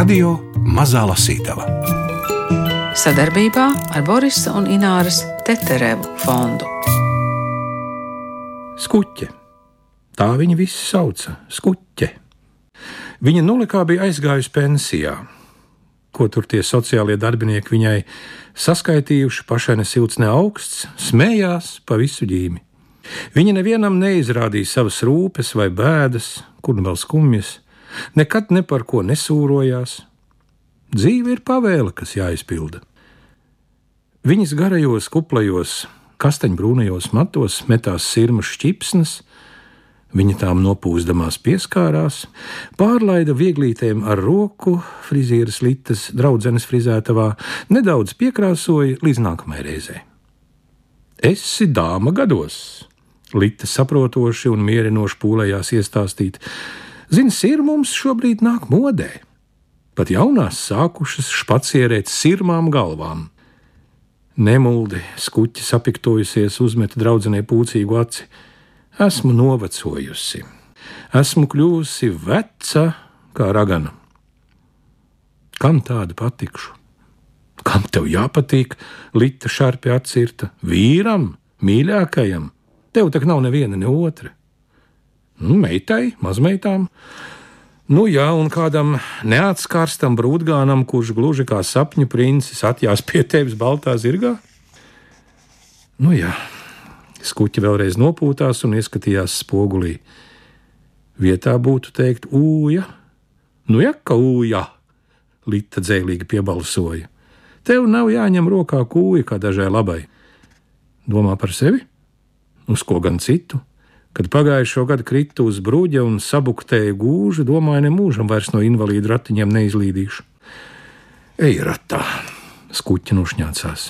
Radio Mazā Lasītava sadarbībā ar Borisa un Ināras Teterevu fondu. Skuķe. Tā viņa visi sauca - skuķe. Viņa nulikā bija aizgājusi pensijā, ko tur tie sociālie darbinieki viņai saskaitījuši, pašai ne silts, ne augsts, smējās pa visu ģīmi. Viņa nevienam neizrādīja savas rūpes vai bēdas, kur nu vēl skumjas, nekad ne par ko nesūrojās. Dzīve ir pavēle, kas jāizpilda. Viņas garajos, kuplajos, kastaņbrūnajos matos metās sirmas šķipsnes, Viņa tām nopūstamās pieskārās, pārlaida vieglītēm ar roku, frizieras litas, draudzenes frizētavā, nedaudz piekrāsoja līdz nākamajai reizei. Esi dāma gados, Lita saprotoši un mierinoši pūlējās iestāstīt. Zini, sirds mums šobrīd nāk modē. Pat jaunās sākušas špacierēt sirmām galvām. Nemuldi skuķi sapiktojusies, uzmeta draudzenei pūcīgu aci. Esmu novecojusi, esmu kļuvusi veca kā ragana. Kam tāda patikšu? Kam tev jāpatīk? Lita šarpi atcirta vīram, mīļākajam. Tev tak nav neviena ne otra. Nu, meitai, mazmeitām, Nu, jā, un kādam neatskarstam brūdgānam, kurš gluži kā sapņu princis atjās pie tevis baltā zirgā? Nu, jā, skuķi vēlreiz nopūtās un ieskatījās spogulī. Vietā būtu teikt, ūja, nu, ja ka ūja, Lita dzēlīgi piebalsoja. Tev nav jāņem rokā kūja kā dažai labai. Domā par sevi? Uz ko gan citu? Kad pagājušo gadu kritu uz bruģa un sabuktēju gūžu, domāju, ne mūžam vairs no invalīdu ratiņiem neizlīdīšu. Ej, ratā! Skuķi nošņācās.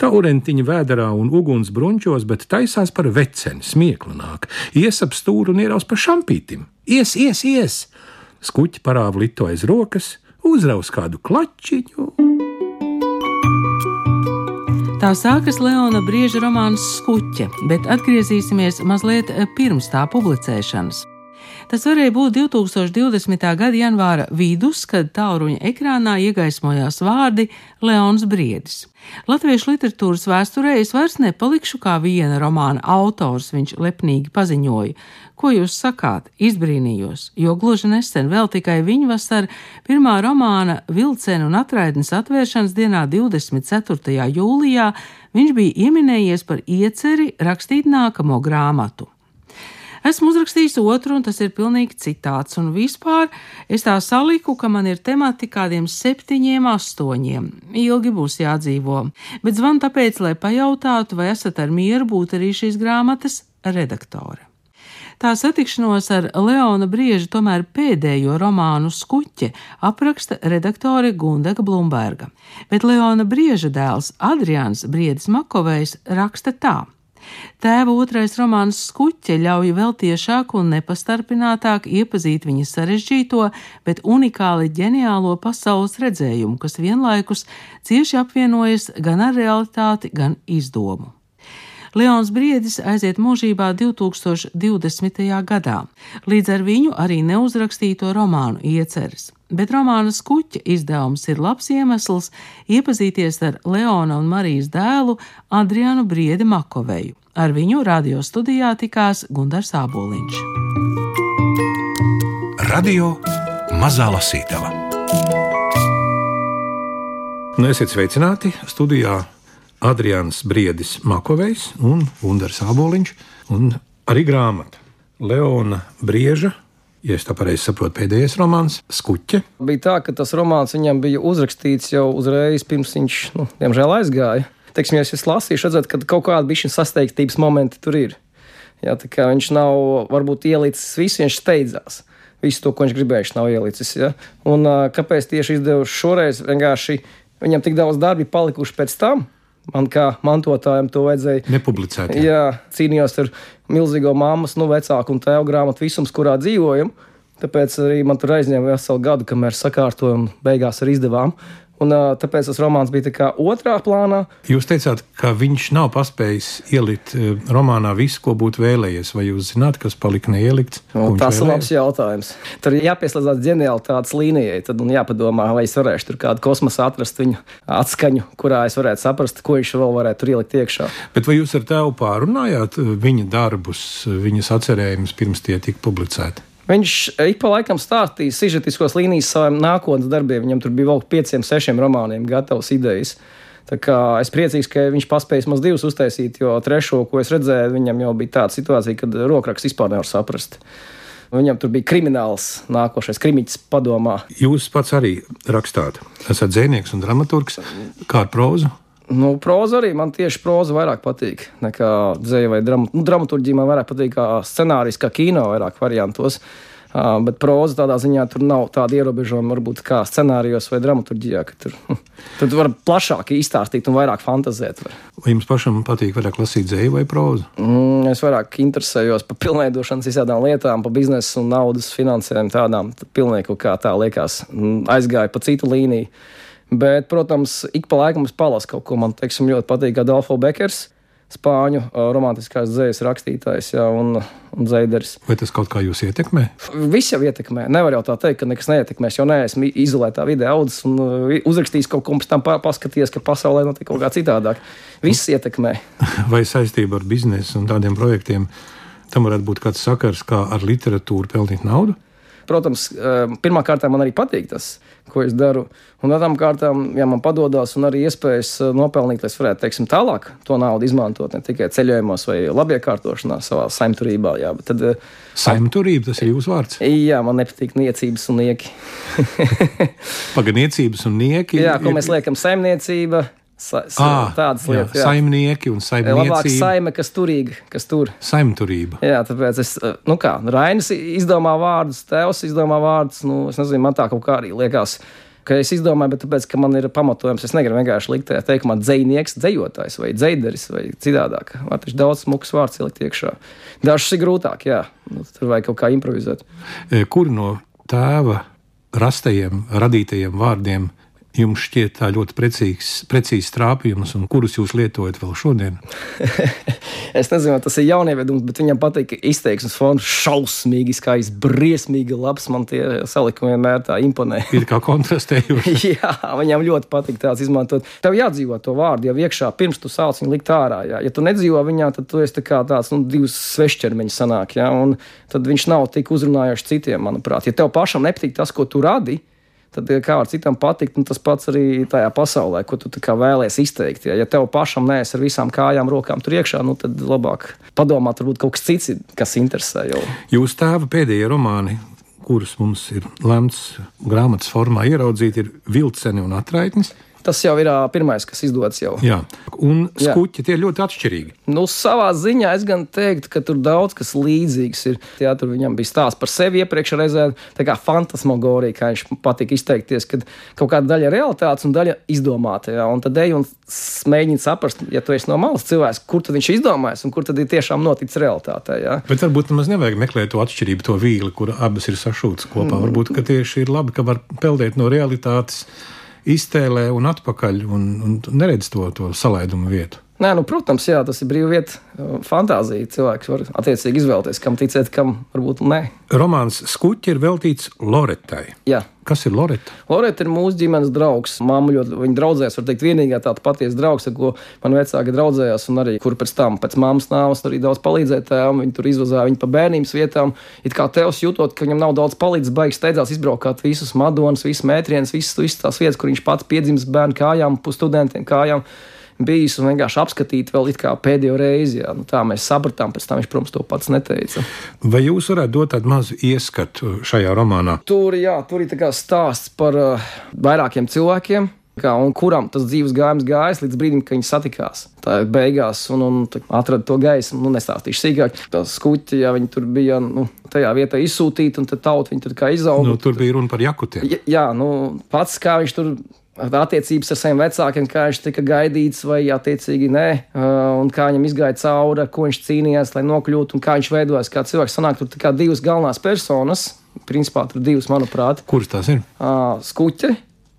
Taurentiņa vēdā un uguns bruņķos, bet taisās par veceni, smieklināk. Ies ap stūri un ieraus pa šampītim. Ies, ies, ies! Skuķi parāva litu aiz rokas, uzraus kādu klačiņu. Tā sākas Leona Brieža romāns Skuķe, bet atgriezīsimies mazliet pirms tā publicēšanas. Tas varēja būt 2020. gada janvāra vidus, kad tālruņa ekrānā iegaismojās vārdi Leons Briedis. Latviešu literatūras vēsturē es vairs nepalikšu kā viena romāna autors, viņš lepnīgi paziņoja. Ko jūs sakāt? Izbrīnījos, jo gluži nesen, vēl tikai viņa vasara, pirmā romāna Vilcēna un atraidnes atvēršanas dienā, 24. jūlijā, viņš bija ieminējies par ieceri rakstīt nākamo grāmatu. Esmu uzrakstījis otru, un tas ir pilnīgi citāts. Un vispār es tā saliku, ka man ir temati kādiem septiņiem, astoņiem. Ilgi būs jādzīvo. Bet zvan tāpēc, lai pajautātu, vai esat ar mieru būt arī šīs grāmatas redaktore. Tā satikšanos ar Leona Brieža tomēr pēdējo romānu skuķe apraksta redaktore Gundega Blumberga, bet Leona Brieža dēls Adrians Briedis Makovejs raksta tā. Tēva otrais romāns Skuķe ļauj vēl tiešāk un nepastarpinātāk iepazīt viņa sarežģīto, bet unikāli ģeniālo pasaules redzējumu, kas vienlaikus cieši apvienojas gan ar realitāti, gan izdomu. Leons Briedis aiziet mūžībā 2020. gadā, līdz ar viņu arī neuzrakstīto romānu ieceres. Bet romāna skuķa izdevums ir labs iemesls iepazīties ar Leona un Marijas dēlu Adrianu Briedi Makoveju. Ar viņu radio studijā tikās Gundars Āboliņš. Radio Mazā Lasītava. Nu, esiet sveicināti studijā Adrians Briedis Makovejs un Gunārs Aboliņš, un arī grāmata Leona Brieža. Ja es tā pareizi saprotu, pēdējais romāns - Skuķe. Bija tā, ka tas romāns viņam bija uzrakstīts jau uzreiz pirms viņš, nu, diemžēl, aizgāja. Teiksim, ja es lasīju, redzētu, ka kaut kāda bišķiņa sasteigtības momenti tur ir. Jā, tā kā viņš nav varbūt ielicis visu, viņš steidzās. Visu to, ko viņš gribēja, nav ielicis. Ja? Un kāpēc tieši izdevuši šoreiz? Vienkārši viņam tik daudz darbi palikuši pēc tam, Man kā mantotājam to vajadzēja. Nepublicēt. Jā, jā cīnījos ar milzīgo māmas, nu, vecāku un tēvu grāmatu visums, kurā dzīvojam. Tāpēc arī man tur aizņēma veselu gadu, kamēr sakārtojam, beigās arī izdevām. Un, tāpēc tas romāns bija tā otrā plānā. Jūs teicāt, ka viņš nav paspējis ielikt romānā visu, ko būtu vēlējies. Vai jūs zināt, kas palika neielikts? Nu, tas ir labs jautājums. Tur ir jāpieslēdzas ģenialitātes līnijai. Tad man jāpadomā, vai es varēšu tur kādu kosmosu atrast viņu atskaņu, kurā es varētu saprast, ko viņš vēl varētu tur ielikt iekšā. Bet vai jūs ar tevu pārunājāt viņa darbus, viņas atcerējumus pirms tie tika publicēti? Viņš ik pa laikam stāstīja sižetiskos līnijas saviem nākotnes darbiem. Viņam tur bija vēl pieciem, sešiem romāniem gatavas idejas. Tā kā es priecīgs, ka viņš paspēja maz divus uztaisīt, jo trešo, ko es redzēju, viņam jau bija tāda situācija, kad rokraksts vispār nevar saprast. Viņam tur bija krimināls, nākošais krimiķis padomā. Jūs pats arī rakstāt. Esat dzēnieks un dramaturgs. Kā ar prózu? Nu, proza arī man tieši proza vairāk patīk nekā dzēja vai dram nu, dramaturgija. Man vairāk patīk kā scenārijs, kā kino vairāk variantos. Uh, bet proza tādā ziņā tur nav tāda ierobežojuma, varbūt kā scenārijos vai dramaturgijā, tur, tur var plašāk izstāstīt un vairāk fantazēt. Var. Vai jums pašam patīk vairāk lasīt dzēju vai prozu? Mm, es vairāk interesējos par pilnveidošanas visādām lietām, par biznesa un naudas finansējumu tādām. Pilnīgi kā tā liekas, aizgāja pa citu līniju. Bet, protams, ik pa laikam es palasu kaut ko. Man teiksim, ļoti patīk Adolfo Bekers, spāņu romantiskās dzīslas rakstītājs jā, un, un zaideris. Vai tas kaut kā jūs ietekmē? Viss jau ietekmē. Nevar jau tā teikt, ka nekas neietekmēs. Jo neesmu izolētā vidē audzis un uzrakstījis kaut ko, pēc tam paskatījies, ka pasaulē notiek kaut kā citādāk. Viss ietekmē. Vai saistība ar biznesu un tādiem projektiem tam varētu būt kāds sakars, kā ar literatūru pelnīt naudu? Protams, pirmā kārtā man arī patīk tas, ko es daru. Un otrām kārtām, ja man padodas un arī iespējas nopelnīt, lai es varētu teiksim, tālāk to naudu izmantot ne tikai ceļojumos vai labiekārtošanā savā saimturībā. Jā, tad, Saimturība tas ir jūsu vārds. Jā, man nepatīk niecības un nieki. Paganiecības un nieki. Jā, ko mēs liekam saimniecība Sa, sa, à, tādas lietas, jā, jā. saimnieki un saimniecība. Labāk saime, kas turīga, kas tur. Saimturība. Jā, tāpēc es, nu kā, Rainis izdomā vārdus, tēvs izdomā vārdus, nu, es nezinu, man tā kaut kā arī liekas. Ka es izdomāju, bet tāpēc, ka man ir pamatojums, es negribu vienkārši likt tajā teikumā dzinieks, dzējotājs vai dzēderis vai citādāk. Man taču daudz smukas vārds ielikt iekšā. Dažs ir grūtāk, jā, nu, tur vajag kaut kā improvizēt. E, kur no tēva rastajiem, radītajiem vārdiem jums šķiet tā ļoti precīzs, precīzs trāpījums, un kurus jūs lietojat vēl šodien? es nezinu, tas ir jaunievedums, bet viņam patīk izteiksmes fons šausmīgi skaists, briesmīgi labs. Man tie salikumi vienmēr tā imponē. ir kā kontrastējoši. jā, viņam ļoti patīk tāds izmantot. Tev jādzīvo to vārdu jau iekšā, pirms tu sāc viņu likt ārā. Jā. Ja tu nedzīvo viņā, tad tu esi tā tāds nu, divs svešķermeņi sanāk, jā, un tad viņš nav tik uzrunājošs citiem, manuprāt. Ja tev pašam nepatīk tas, ko tu radi, tad kā var citam patikt, un tas pats arī tajā pasaulē, ko tu vēlēsies izteikt. Ja, ja tev pašam nē, ar visām kājām, rokām tur iekšā, nu, tad labāk padomāt, varbūt kaut kas cits, kas interesē. Jau. Jūsu tēva pēdējie romāni, kurus mums ir lemts grāmatas formā ieraudzīt, ir Vilceni un Atraitnis. Tas jau ir pirmais, kas izdodas jau. Jā, un skuķi tie ir ļoti atšķirīgi. Nu, savā ziņā es gan teiktu, ka tur daudz kas līdzīgs ir. Jā, tur viņam bija stāsts par sevi iepriekš reizē, tā kā fantasmagorija, kā viņš patika izteikties, kad kaut kāda daļa ir realitātes un daļa izdomāta. Jā, un tad ej un mēģini saprast, ja tu esi no malas cilvēks, kur tad viņš izdomājis un kur tad ir tiešām noticis realitātē. Jā. Bet varbūt nemaz nevajag meklēt to atšķirību, to vīli, kur abas ir sašūtas kopā. Mm. Varbūt tieši ir labi, ka var peldēt no realitātes iztēlē un atpakaļ un, un neredz to, to salaidumu vietu. Nē, nu, protams, jā, tas ir brīvs vieta, fantāzija. Cilvēks var attiecīgi izvēlēties, kam ticēt, kam varbūt nē. Romāns Skuķi ir veltīts Loretai. Jā. Kas ir Loreta? Loreta ir mūsu ģimenes draugs. Māmu ļoti viņa draudzēs, var teikt, vienīgā tāda patiesa draugs, ar ko man vecāki draudzējās, un arī kur pēc tam, pēc mammas nāves, arī daudz palīdzēja tēvam. Viņi tur izvazāja viņu pa bērnības vietām. It kā tevs jūtot, ka viņam nav daudz palīdzis, baigs steidzās izbraukāt visus madonas, visas mētrienas, visas, visas tās vietas, kur viņš pats piedzimis bērnu kājām, pusstudentiem kājām bijis un vienkārši apskatīt vēl pēdējo reizi. Jā. Nu, tā mēs sapratām, pēc tam viņš, protams, to pats neteica. Vai jūs varētu dot tādu mazu ieskatu šajā romānā? Tur, jā, tur ir stāsts par uh, vairākiem cilvēkiem. Kā, un kuram tas dzīves gājums gājis līdz brīdim, kad viņi satikās. Tā ir beigās, un, un atrada to gaismu. Nu, nestāstīšu sīkāk. Tas kuģi, ja viņi tur bija nu, tajā vietā izsūtīti, un tad tauta viņi tur kā izauga. Nu, tur bija runa par jakutiem. Jā, jā nu, pats kā viņš tur attiecības ar saviem vecākiem, kā viņš tika gaidīts, vai attiecīgi nē, un kā viņam izgāja cauri, ko viņš cīnījās, lai nokļūtu, un kā viņš veidojas kā cilvēks. Sanāk, tur kā divas galvenās personas, principā tur divas, manuprāt. Kuras tās ir? Skuķi.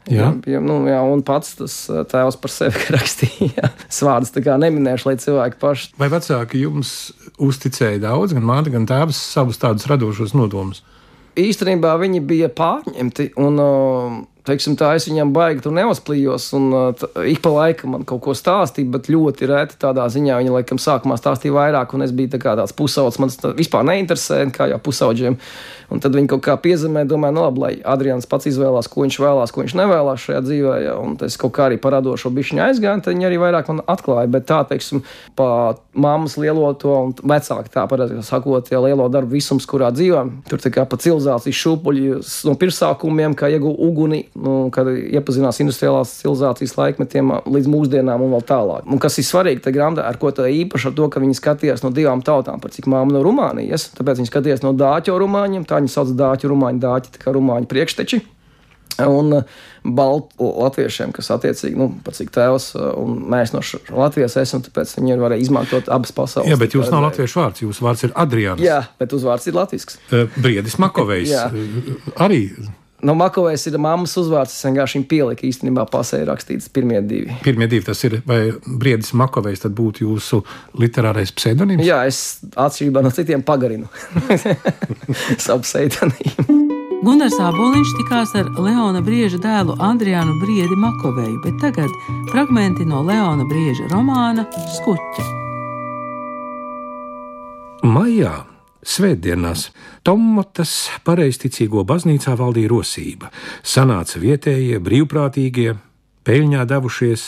Jā. Jā, nu, jā, un pats tas uh, tēvs par sevi rakstīja. Es vārdus tā kā neminēšu, lai cilvēki paši. Vai vecāki jums uzticēja daudz, gan māte, gan tēvs, savus tādus radošos nodomus? Īstenībā viņi bija pārņemti, un uh, teiksim, tā, es viņam baigi tur neuzplījos, un uh, t, ik pa laikam man kaut ko stāstīja, bet ļoti reti tādā ziņā viņa laikam sākumā stāstīja vairāk, un es biju tā tāds pusaudzis, man tas vispār neinteresē, kā jau pusauģiem. Un tad viņi kaut kā piezemē, domāju, nu labi, lai Adrians pats izvēlās, ko viņš vēlās, ko viņš nevēlās šajā dzīvē. Ja, un tas kaut kā arī parādošo bišķiņu aizgāja, tad viņi arī vairāk man atklāja. Bet tā, teiksim, pa mammas lielo to un vecāku tā, pareizi sakot, ja lielo darbu visums, kurā dzīvojam, tur tā kā pa civilizācijas šūpuļi no pirmsākumiem, kā iegūt uguni, nu, kad iepazinās industriālās civilizācijas laikmetiem līdz mūsdienām un vēl tālāk. Un kas ir svarīgi, tā grāmatā, ar ko tā īpaši ar to, ka viņi skatījās no divām tautām, par cik māma no Rumānijas, tāpēc viņi skatījās no dāķo rumāņiem. Tā viņi sauc dāķu, rumāņu dāķi, tā kā rumāņu priekšteči. Un uh, baltu latviešiem, kas attiecīgi, nu, pat cik tēvs uh, un mēs no Latvijas esam, tāpēc viņi varēja izmantot abas pasaules. Jā, bet jūs nav latviešu vārds, jūsu vārds ir Adrians. Jā, bet uzvārds ir latvisks. Briedis Makovejs. Arī. No Makovejs ir mammas uzvārds, es vienkārši viņu pieliku īstenībā pasē rakstīts pirmie divi. Pirmie divi tas ir, vai Briedis Makovejs tad būtu jūsu literārais pseidonīms? Jā, es atšķirībā no citiem pagarinu savu pseidonīmu. Gunārs Aboliņš tikās ar Leona Brieža dēlu Adriānu Briedi Makovēju, bet tagad fragmenti no Leona Brieža romāna Skuķa. Maijā, Svētdienās, Tomotas pareizticīgo baznīcā valdīja rosība. Sanāca vietējie, brīvprātīgie, peļņā devušies,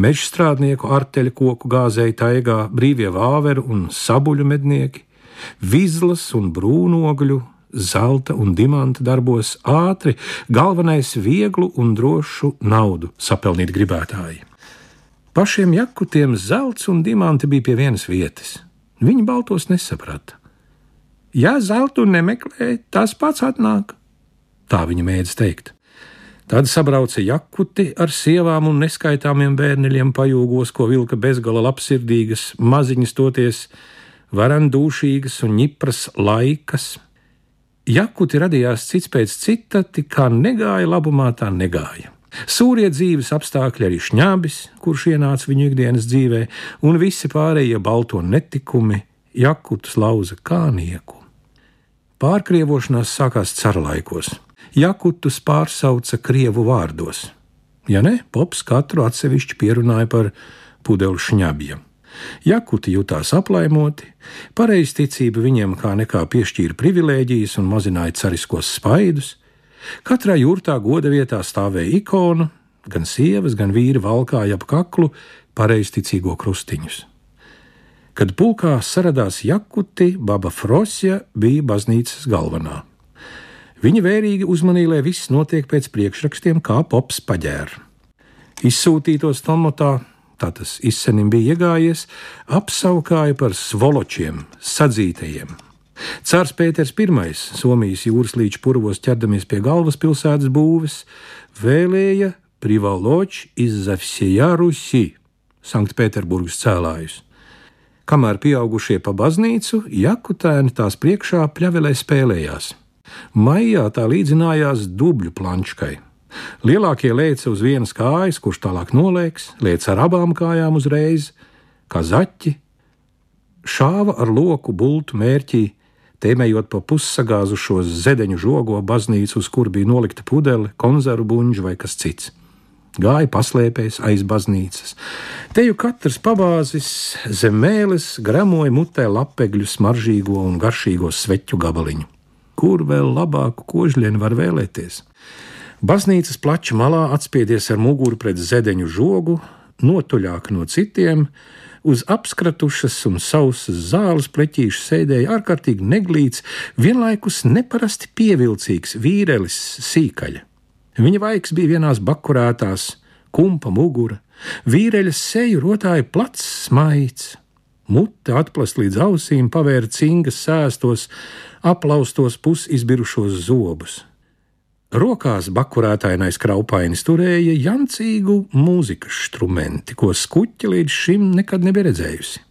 meža strādnieku arteļu koku gāzēji taigā, brīvie vāveru un sabuļu mednieki, vizlas un brūnogļu zelta un dimanta darbos ātri, galvenais vieglu un drošu naudu sapelnīt gribētāji. Pašiem jakutiem zelts un dimanti bija pie vienas vietas. Viņi baltos nesaprata. Ja zeltu nemeklē, tas pats atnāk. Tā viņa mēdz teikt. Tad sabrauca jakuti ar sievām un neskaitāmiem bērneļiem pajūgos, ko vilka bezgala labsirdīgas, maziņas toties, varandūšīgas un ņipras laikas Jakuti radījās cits pēc cita, tik kā negāja labumā, tā negāja. Sūrie dzīves apstākļi arī šņābis, kurš ienāca viņu ikdienas dzīvē, un visi pārējie balto netikumi, jakutus lauza kā nieku. Pārkrievošanās sākās carlaikos. Jakutus pārsauca krievu vārdos. Ja ne, pops katru atsevišķi pierunāja par pudeli šņabiem. Jakuti jutās aplaimoti, pareizticība viņiem kā nekā piešķīra privilēģijas un mazināja cariskos spaidus. Katrā jurtā goda vietā stāvēja ikona, gan sievas, gan vīri valkāja ap kaklu pareizticīgo krustiņus. Kad pulkā saradās jakuti, baba Frosja bija baznīcas galvenā. Viņa vērīgi uzmanīja, lai viss notiek pēc priekšrakstiem, kā pops paģēra. Izsūtītos tomotā tā tas izsenim bija iegājies, apsaukāja par svoločiem, sadzītajiem. Cārs Pēters I, Somijas jūras līča purvos ķerdamies pie galvaspilsētas būves, vēlēja privaloči izzavsijā Rusi, Sanktpēterburgas cēlājus. Kamēr pieaugušie pa baznīcu, jakutēni tās priekšā pļavelē spēlējās. Maijā tā līdzinājās dubļu planškai. Lielākie lēca uz vienas kājas, kurš tālāk nolieks, lēca ar abām kājām uzreiz, kā zaķi, šāva ar loku bultu mērķī, tēmējot pa pussagāzušo zedeņu žogo baznīcu, uz kur bija nolikta pudele, konzervu buļģa vai kas cits. Gāja paslēpēs aiz baznīcas. Te jau katrs pabāzis zem mēlis gramoja mutē lapegļu smaržīgo un garšīgo sveķu gabaliņu. Kur vēl labāku kožļienu var vēlēties? Baznīcas plača malā atspiedies ar muguru pret zedeņu žogu, notuļāk no citiem, uz apskratušas un sausas zāles pleķīšu sēdēja ārkārtīgi neglīts, vienlaikus neparasti pievilcīgs vīrelis sīkaļa. Viņa vaigs bija vienās bakurētās, kumpa mugura, vīreļa seju rotāja plats smaids, mute atplast līdz ausīm, pavēra cingas sēstos, aplaustos pusizbirušos zobus. Rokās bakurētainais kraupainis turēja jancīgu mūzikas instrumenti, ko skuķa līdz šim nekad nebija redzējusi.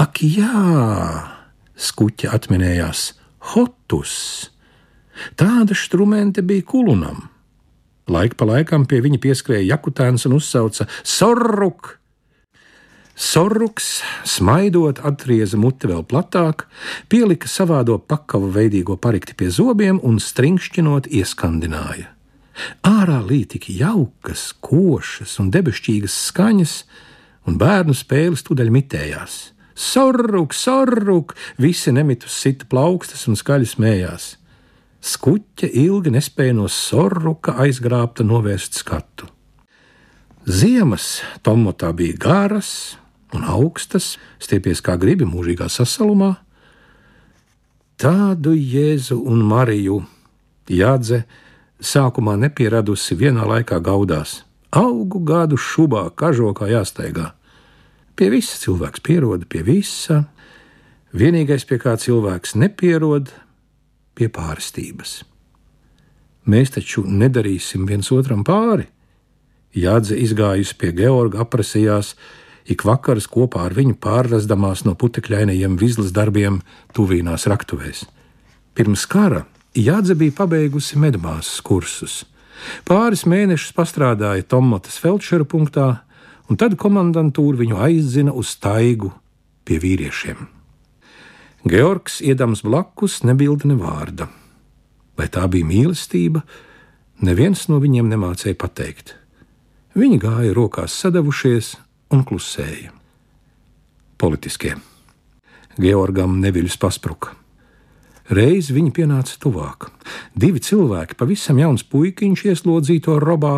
Ak, jā, skuķa atminējās, hotus! Tāda instrumenta bija kulunam. Laika pa laikam pie viņa pieskrēja jakutēns un uzsauca: Sorruk! Sorruks, smaidot, atrieza muti vēl platāk, pielika savādo pakavu veidīgo parikti pie zobiem un stringšķinot ieskandināja. Ārā līja tik jaukas, košas un debesšķīgas skaņas, un bērnu spēles tūdaļ mitējās. Sorruk, sorruk, visi nemitus sita plaukstas un skaļi smējās. Skuķe ilgi nespēja no sorruka aizgrābta novērst skatu. Ziemas tomotā bija garas, un augstas, stiepies kā gribi mūžīgā sasalumā. Tādu Jēzu un Mariju jādze sākumā nepieradusi vienā laikā gaudās. Augu gadu šubā, kažokā jāsteigā. Pie visa cilvēks pierod, pie visa. Vienīgais, pie kā cilvēks nepierod, pie pārstības. Mēs taču nedarīsim viens otram pāri. Jādze izgājusi pie Georga, aprasījās, ik vakaras kopā ar viņu pārrazdamās no putekļainajiem vizlas darbiem tuvīnās raktuvēs. Pirms kara Jādze bija pabeigusi medmāsas kursus. Pāris mēnešus pastrādāja Tomatas Felčera punktā, un tad komandantūra viņu aizzina uz taigu pie vīriešiem. Georgs, iedams blakus, nebilda ne vārda. Vai tā bija mīlestība, neviens no viņiem nemācīja pateikt. Viņi gāja rokās sadavušies, un klusēja. Politiskie. Georgam neviļus paspruka. Reiz viņi pienāca tuvāk. Divi cilvēki, pavisam jauns puikiņš ieslodzīto robā,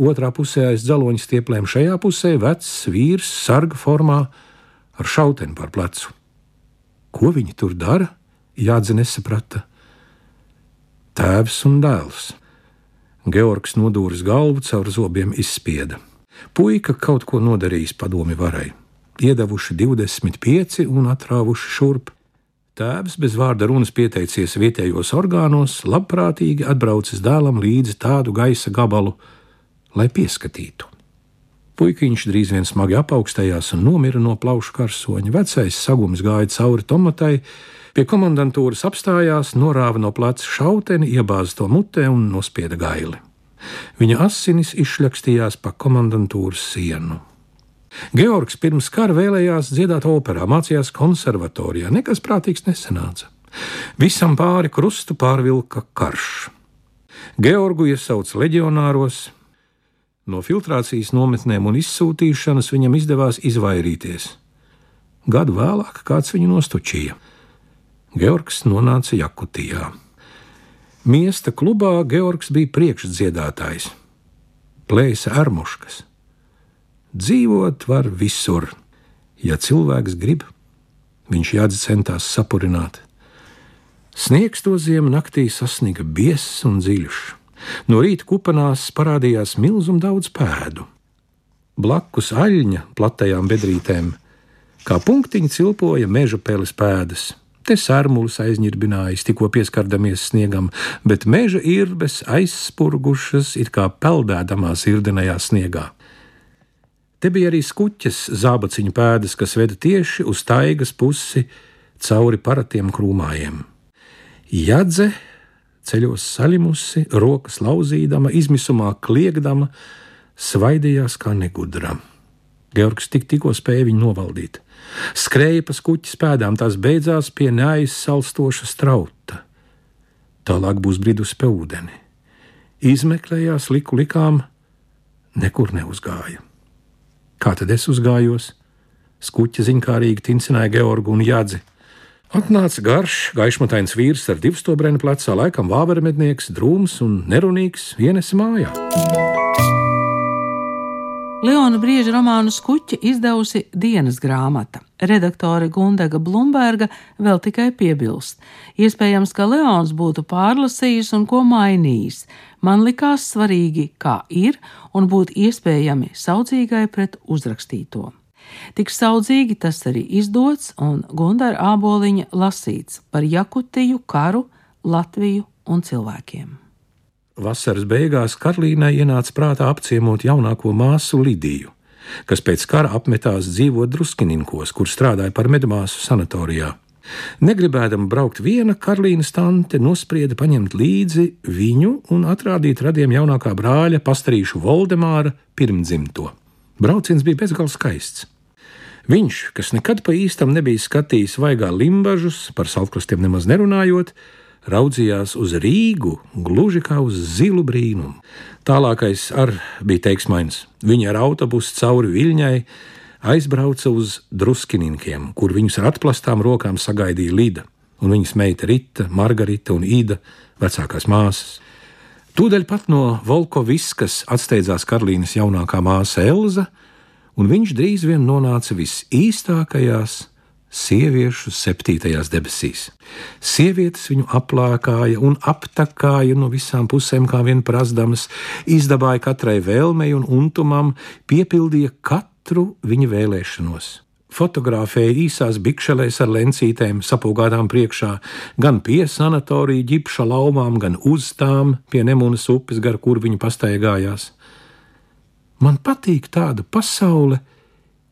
otrā pusē aiz dzeloņa stieplēm, šajā pusē vecs vīrs sarga formā ar šauteni par plecu. Ko viņi tur dara? Jādze nesaprata. Tēvs un dēls. Georgs nodūris galvu caur zobiem izspieda. Puika kaut ko nodarījis padomi varai. Iedavuši 25 un atrāvuši šurp. Tēvs bez vārda runas pieteicies vietējos orgānos, labprātīgi atbraucis dēlam līdzi tādu gaisa gabalu, lai pieskatītu. Puikiņš drīz vien smagi apaugstējās un nomira no plaušu karsoņa. Vecais sagums gāja cauri tomatai, pie komandantūras apstājās, norāva no pleca šauteni, iebāza to mutē un nospieda gaili. Viņa asinis izšļakstījās pa komandantūras sienu. Georgs pirms kara vēlējās dziedāt operā, mācījās konservatorijā, nekas prātīgs nesanāca. Visam pāri krustu pārvilka karš. Georgu iesauca leģionāros, no filtrācijas nometnēm un izsūtīšanas viņam izdevās izvairīties. Gadu vēlāk kāds viņu nostučīja. Georgs nonāca Jakutijā. Miesta klubā Georgs bija priekšdziedātājs, plēsa armuškas. Dzīvot var visur, ja cilvēks grib, viņš jādzenās sapurināt. Sniegs to ziemu naktī sasniga biezs un dziļš. No rīta kupanās parādījās milzum daudz pēdu. Blakus aļņa platajām bedrītēm, kā punktiņi cilpoja meža peles pēdas Te sārmulis aizņirbinājis, tikko pieskardamies sniegam, bet meža irbes aizspurgušas, it kā peldēdamās irdenajā sniegā. Te bija arī skuķes zābaciņu pēdas, kas veda tieši uz taigas pusi cauri paratiem krūmājiem. Jadze ceļos saļimusi, rokas lauzīdama, izmisumā kliegdama, svaidījās kā negudra. Georgs tik, tikko spēja viņu novaldīt. Skrēja pa skuķis pēdām, tās beidzās pie neaizsalstoša strauta. Tālāk būs bridus pie ūdeni. Izmeklējās liku likām, nekur neuzgāja. Kā tad es uzgājos? Skuķi ziņkārīgi tincināja Georgu un Jādzi. Atnāca garš, gaišmatains vīrs ar divstobrēnu plecā, laikam vāvermednieks, drūms un nerunīgs, vienes mājā. Leona Brieža romānu Skuķi izdevusi dienas grāmata. Redaktore Gundaga Blumberga vēl tikai piebilst. Iespējams, ka Leons būtu pārlasījis un ko mainījis. Man likās svarīgi, kā ir, un būt iespējami saudzīgai pret uzrakstīto. Tik saudzīgi tas arī izdots un Gundara āboliņa lasīts par Jakutiju, karu, Latviju un cilvēkiem. Vasaras beigās Karlīnai ienāca prātā apciemot jaunāko māsu Lidiju, kas pēc kara apmetās dzīvot Druskininkos, kur strādāja par medmāsu sanatorijā. Negribēdama braukt viena, Karolīnas tante nosprieda paņemt līdzi viņu un atrādīt radiem jaunākā brāļa pastarīšu Voldemāra pirmdzimto. Brauciens bija bezgalīgi skaists. Viņš, kas nekad pa īstam nebija skatījis vaigā limbažus, par salkrastiem nemaz nerunājot, raudzījās uz Rīgu gluži kā uz zilu brīnumu. Tālākais ar bija teiksmains. Viņa ar autobusu cauri Viļņai aizbrauca uz druskinīkiem, kur viņus ar atplastām rokām sagaidīja Lida un viņas meita Rita, Margarita un Ida, vecākās māsas. Tūdaļ pat no Volkoviskas atsteidzās Karolīnas jaunākā māsa Elza, un viņš drīz vien nonāca visīstākajās sieviešu septītajās debesīs. Sievietes viņu aplākāja un aptakāja no visām pusēm, kā vien prasdamas, izdabāja katrai vēlmei un untumam, piepildīja katru viņa vēlēšanos. Fotografēja īsās bikšelēs ar lencītēm, sapūgātām priekšā, gan pie sanatorija ģipša laumām, gan uz tām pie Nemunas upes, gar kur viņa pastaigājās. Man patīk tāda pasaule,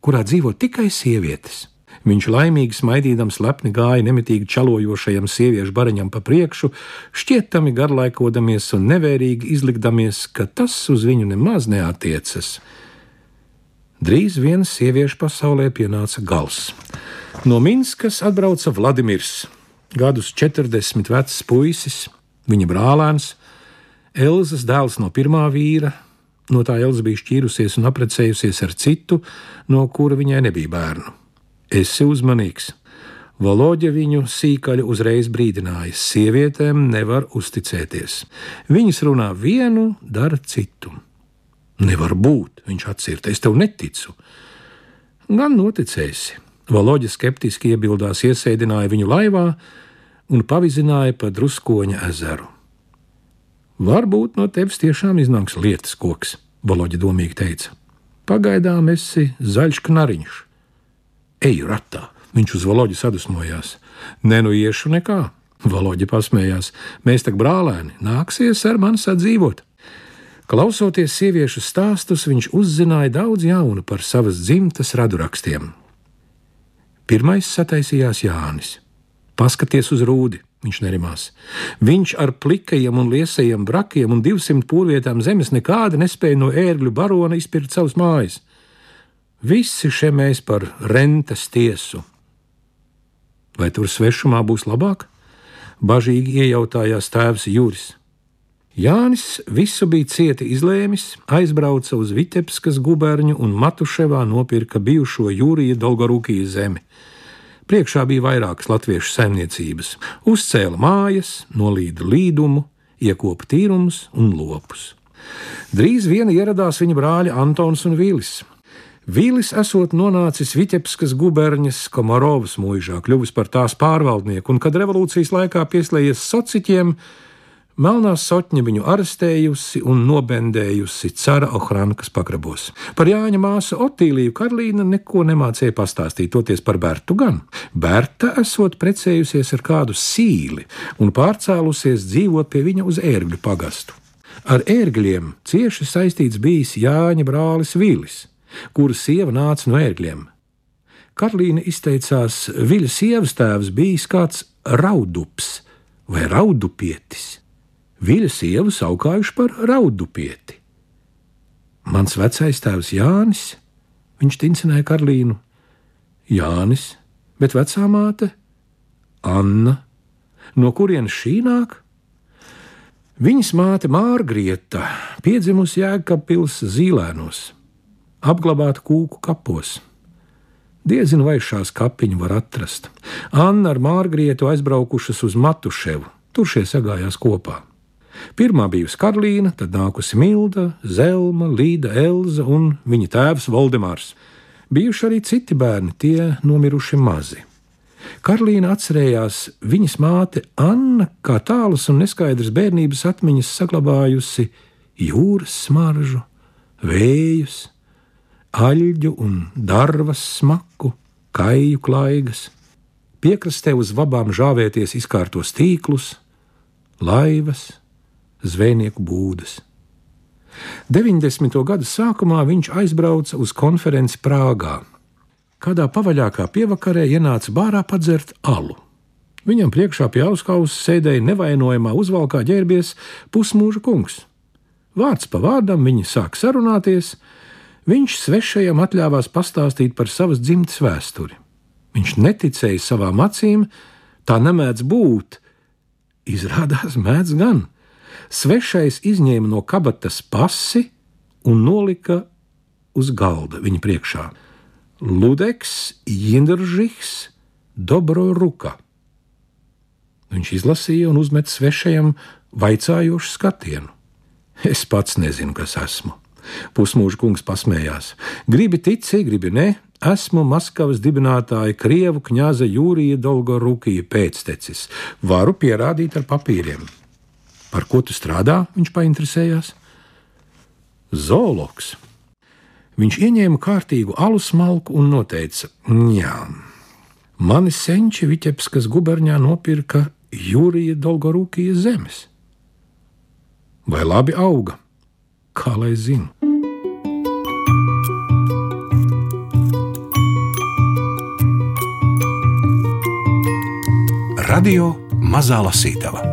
kurā dzīvo tikai sievietes. Viņš laimīgi smaidīdams lepni gāja nemitīgi čalojošajam sieviešu bariņam pa priekšu, šķietami garlaikodamies un nevērīgi izlikdamies, ka tas uz viņu nemaz neatiecas. Drīz vien sieviešu pasaulē pienāca gals. No Minskas atbrauca Vladimirs, gadus 40 vecs puisis, viņa brālēns, Elzas dēls no pirmā vīra. No tā Elza bija šķīrusies un apprecējusies ar citu, no kura viņai nebija bērnu. Esi uzmanīgs! Valoģa viņu sīkaļu uzreiz brīdināja: sievietēm nevar uzticēties. Viņas runā vienu, dara citu. Nevar būt, viņš atcirta, es tev neticu. Gan noticēsi. Valoģa skeptiski iebildās, iesēdināja viņu laivā un pavizināja pa druskoņa ezeru. Varbūt no tevis tiešām iznāks lietas koks, Valoģa domīgi teica. Pagaidām esi zaļš knariņš. Eju ratā, viņš uz Valoģu sadusmojās. Nenuiešu nekā, Valoģa pasmējās. Mēs tak brālēni, nāksies ar mani sadzīvot. Klausoties sieviešu stāstus, viņš uzzināja daudz jaunu par savas dzimtas radurakstiem. Pirmais sataisījās Jānis. Paskaties uz rūdi, viņš nerimās. Viņš ar plikajiem un liesajiem brakiem un divsimt pūlietām zemes nekādi nespēja no ērgļu barona izpirkt savus mājas. Visi šie mēs par rentes tiesu. Vai tur svešumā būs labāk? Bažīgi iejautājās tēvs Juris. Jānis visu bija cieti izlēmis, aizbrauca uz Vitebskas guberņu un Matuševā nopirka bijušo Jūrija Dolgorūkijas zemi. Priekšā bija vairākas latviešu saimniecības, uzcēla mājas, nolīda līdumu, iekopa tīrumus un lopus. Drīz vien ieradās viņa brāļi Antons un Vīlis. Vīlis esot nonācis Vitebskas guberņas Komarovas mūžā, kļuvis par tās pārvaldnieku, un kad revolūcijas laikā pieslēdzies sociķiem, Melnā sotņa viņu arestējusi un nobendējusi cara Ohrankas pagrabos. Par Jāņa māsu Otīliju Karlīna neko nemācīja pastāstīt, toties par Bertu gan. Berta esot precējusies ar kādu sīli un pārcēlusies dzīvot pie viņa uz ērgļu pagastu. Ar ērgļiem cieši saistīts bijis Jāņa brālis Vīlis, kura sieva nāca no ērgļiem. Karlīna izteicās, Viļa sievas tēvs bijis kāds raudups vai raudupietis Viļa sievu saukājuši par raudupieti. Mans vecais tēvs Jānis, viņš tincināja Karlīnu. Jānis, bet vecā māte Anna. No kurienes šī nāk? Viņas māte Mārgrieta, piedzimusi Jēkabpils zīlēnos, apglabāta kūku kapos. Diezinu, vai šās kapiņu var atrast. Anna ar Mārgrietu aizbraukušas uz Matuševu, tur šie sagājās kopā. Pirmā bijusi Karolīna, tad nākusi Milda, Zelma, Līda, Elza un viņa tēvs Voldemārs. Bijuši arī citi bērni, tie nomiruši mazi. Karolīna atcerējās viņas māte Anna, kā tālas un neskaidras bērnības atmiņas saglabājusi jūras smaržu, vējus, aļģu un dārvas smaku, kaiju klaigas. Piekrastē uz vabām žāvēties izkārtos tīklus, laivas, zvejnieku būdas. 90. gada sākumā viņš aizbrauca uz konferenci Prāgā. Kādā pavaļākā pievakarē ienāca bārā padzert alu. Viņam priekšā pie auskausa sēdēja nevainojamā uzvalkā ģērbies pusmūža kungs. Vārds pa vārdam viņi sāk sarunāties, viņš svešajam atļāvās pastāstīt par savas dzimtes vēsturi. Viņš neticēja savām acīm, tā nemēdz būt. Izrādās, mēdz gan. Svešais izņēma no kabatas pasi un nolika uz galda viņa priekšā. Ludeks, Jindržs, Dobro Ruka. Viņš izlasīja un uzmet svešajam vaicājošu skatienu. Es pats nezinu, kas esmu. Pusmūža kungs pasmējās. Gribi tici, gribi ne, esmu Maskavas dibinātāja Krievu kņaza Jūrija Dolgorukija pēctecis. Varu pierādīt ar papīriem. Par ko tu strādā? Viņš painteresējās. Zoologs. Viņš ieņēma kārtīgu alus malku un noteica: Jā, mani senči Vitebskas guberņā nopirka Jūrija Dolgorūkijas zemes. Vai labi auga? Kā lai zinu? Radio Mazā Lasītava